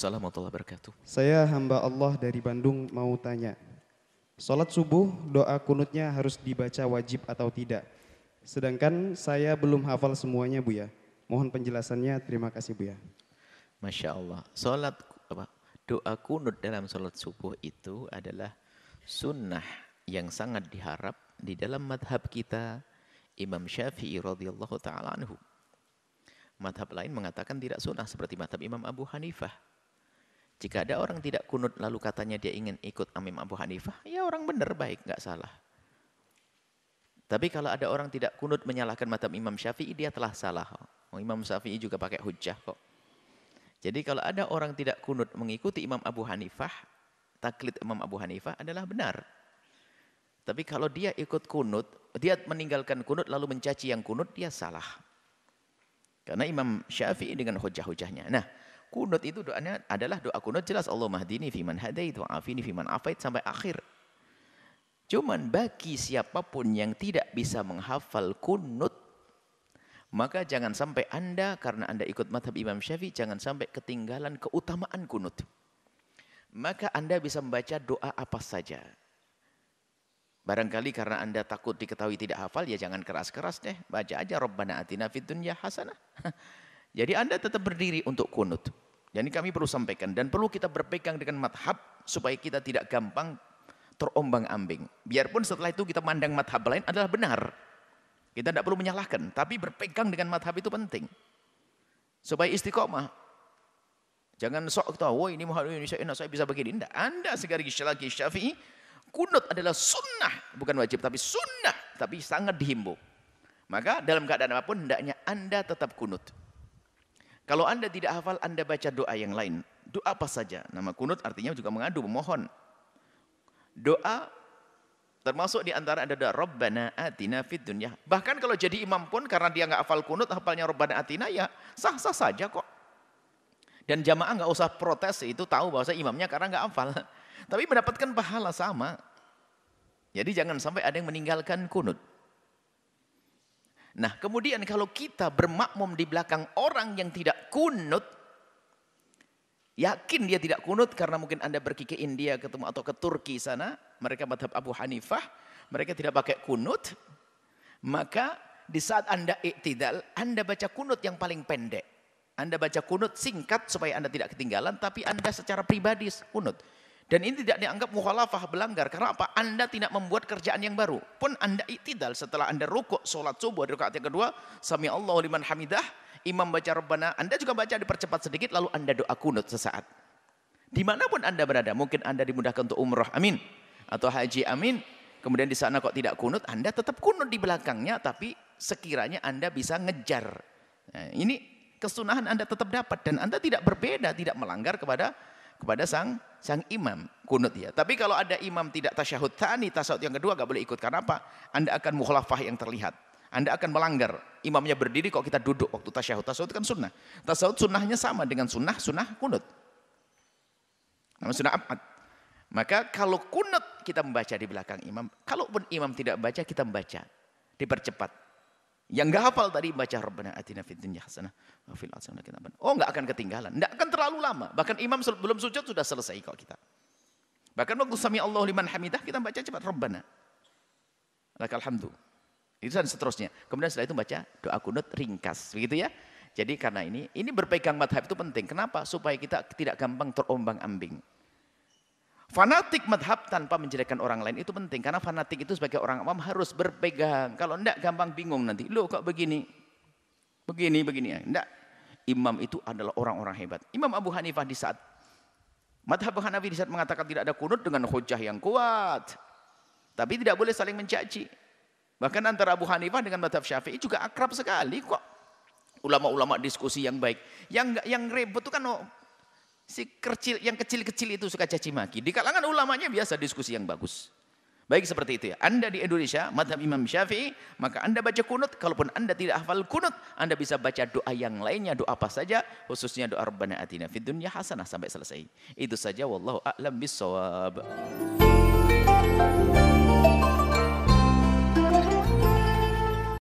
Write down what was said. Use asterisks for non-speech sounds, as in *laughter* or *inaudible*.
Waalaikumsalam warahmatullahi wabarakatuh. Saya hamba Allah dari Bandung mau tanya. Sholat subuh doa kunutnya harus dibaca wajib atau tidak? Sedangkan saya belum hafal semuanya Bu ya. Mohon penjelasannya. Terima kasih Bu ya. Masya Allah. Salat apa? Doa kunut dalam salat subuh itu adalah sunnah yang sangat diharap di dalam madhab kita Imam Syafi'i radhiyallahu taala anhu. Madhab lain mengatakan tidak sunnah seperti madhab Imam Abu Hanifah. Jika ada orang tidak kunut lalu katanya dia ingin ikut Imam Abu Hanifah, ya orang benar baik, nggak salah. Tapi kalau ada orang tidak kunut menyalahkan madhab Imam Syafi'i, dia telah salah. Oh, Imam Syafi'i juga pakai hujah kok. Jadi kalau ada orang tidak kunut mengikuti Imam Abu Hanifah, taklid Imam Abu Hanifah adalah benar. Tapi kalau dia ikut kunut, dia meninggalkan kunut lalu mencaci yang kunut, dia salah. Karena Imam Syafi'i dengan hujah-hujahnya. Nah, kunut itu doanya adalah doa kunut jelas Allah mahdini fiman hadait wa afini fiman afait sampai akhir. Cuman bagi siapa pun yang tidak bisa menghafal kunut, maka jangan sampai Anda, karena Anda ikut madhab Imam Syafi'i, jangan sampai ketinggalan keutamaan kunut. Maka Anda bisa membaca doa apa saja. Barangkali karena Anda takut diketahui tidak hafal, ya jangan keras-keras deh. Baca aja Rabbana atina fid dunya hasanah. *laughs* Jadi Anda tetap berdiri untuk kunut. Jadi kami perlu sampaikan dan perlu kita berpegang dengan madhab supaya kita tidak gampang terombang ambing. Biarpun setelah itu kita mandang madhab lain adalah benar. Kita tidak perlu menyalahkan, tapi berpegang dengan madhab itu penting. Supaya istiqomah. Jangan sok tahu, oh ini mahal ini saya, saya bisa begini. Tidak. Anda sekali lagi syafi'i, kunut adalah sunnah. Bukan wajib, tapi sunnah. Tapi sangat dihimbau. Maka dalam keadaan apa pun, hendaknya Anda tetap kunut. Kalau Anda tidak hafal, Anda baca doa yang lain. Doa apa saja. Nama kunut artinya juga mengadu, memohon. Doa Termasuk di antara ada doa Rabbana atina fid dunya. Bahkan kalau jadi imam pun karena dia nggak hafal kunut, hafalnya Rabbana atina ya sah-sah saja kok. Dan jamaah nggak usah protes itu tahu bahwa imamnya karena nggak hafal. *laughs* Tapi mendapatkan pahala sama. Jadi jangan sampai ada yang meninggalkan kunut. Nah kemudian kalau kita bermakmum di belakang orang yang tidak kunut, Yakin dia tidak kunut karena mungkin Anda pergi ke India ketemu atau ke Turki sana, mereka madhab Abu Hanifah, mereka tidak pakai kunut, maka di saat Anda iktidal, Anda baca kunut yang paling pendek. Anda baca kunut singkat supaya Anda tidak ketinggalan, tapi Anda secara pribadi kunut. Dan ini tidak dianggap mukhalafah belanggar. Karena apa? Anda tidak membuat kerjaan yang baru. Pun Anda iktidal setelah Anda rukuk, sholat subuh, rakaat yang kedua, Sami Allah liman hamidah, imam baca Rabbana, Anda juga baca dipercepat sedikit, lalu Anda doa kunut sesaat. Di mana pun Anda berada, mungkin Anda dimudahkan untuk umroh, amin. Atau haji, amin. Kemudian di sana kok tidak kunut, Anda tetap kunut di belakangnya, tapi sekiranya Anda bisa ngejar. Nah, ini kesunahan Anda tetap dapat dan Anda tidak berbeda, tidak melanggar kepada kepada sang sang imam kunut ya. Tapi kalau ada imam tidak tasyahud tani, tasyahud yang kedua gak boleh ikut. Karena apa? Anda akan mukhalafah yang terlihat. Anda akan melanggar. Imamnya berdiri kok kita duduk waktu tasyahud. Tasyahud kan sunnah. Tasyahud sunnahnya sama dengan sunnah, sunnah kunut. Nama sunnah abad. Maka kalau kunut kita membaca di belakang imam. Kalaupun imam tidak membaca, kita membaca. Dipercepat. Yang enggak hafal tadi baca Rabbana atina fid dunya hasanah wa fil Oh enggak akan ketinggalan. Enggak akan terlalu lama. Bahkan imam belum sujud sudah selesai kok kita. Bahkan waktu sami Allah liman hamidah kita baca cepat Rabbana. Lakal hamdu. Itu dan seterusnya. Kemudian setelah itu baca doa kunut ringkas, begitu ya. Jadi karena ini, ini berpegang madhab itu penting. Kenapa? Supaya kita tidak gampang terombang ambing. Fanatik madhab tanpa menjelekkan orang lain itu penting. Karena fanatik itu sebagai orang awam harus berpegang. Kalau enggak gampang bingung nanti. Loh kok begini? Begini, begini. ya Enggak. Imam itu adalah orang-orang hebat. Imam Abu Hanifah di saat Madhab Hanafi di saat mengatakan tidak ada kunut dengan hujah yang kuat. Tapi tidak boleh saling mencaci. Bahkan antara Abu Hanifah dengan Madhab Syafi'i juga akrab sekali kok. Ulama-ulama diskusi yang baik. Yang yang ribet itu kan si kecil yang kecil-kecil itu suka caci maki. Di kalangan ulamanya biasa diskusi yang bagus. Baik seperti itu ya. Anda di Indonesia, madhab Imam Syafi'i, maka Anda baca kunut. Kalaupun Anda tidak hafal kunut, Anda bisa baca doa yang lainnya, doa apa saja. Khususnya doa Rabbana atina fid dunya hasanah sampai selesai. Itu saja. Wallahu a'lam bisawab.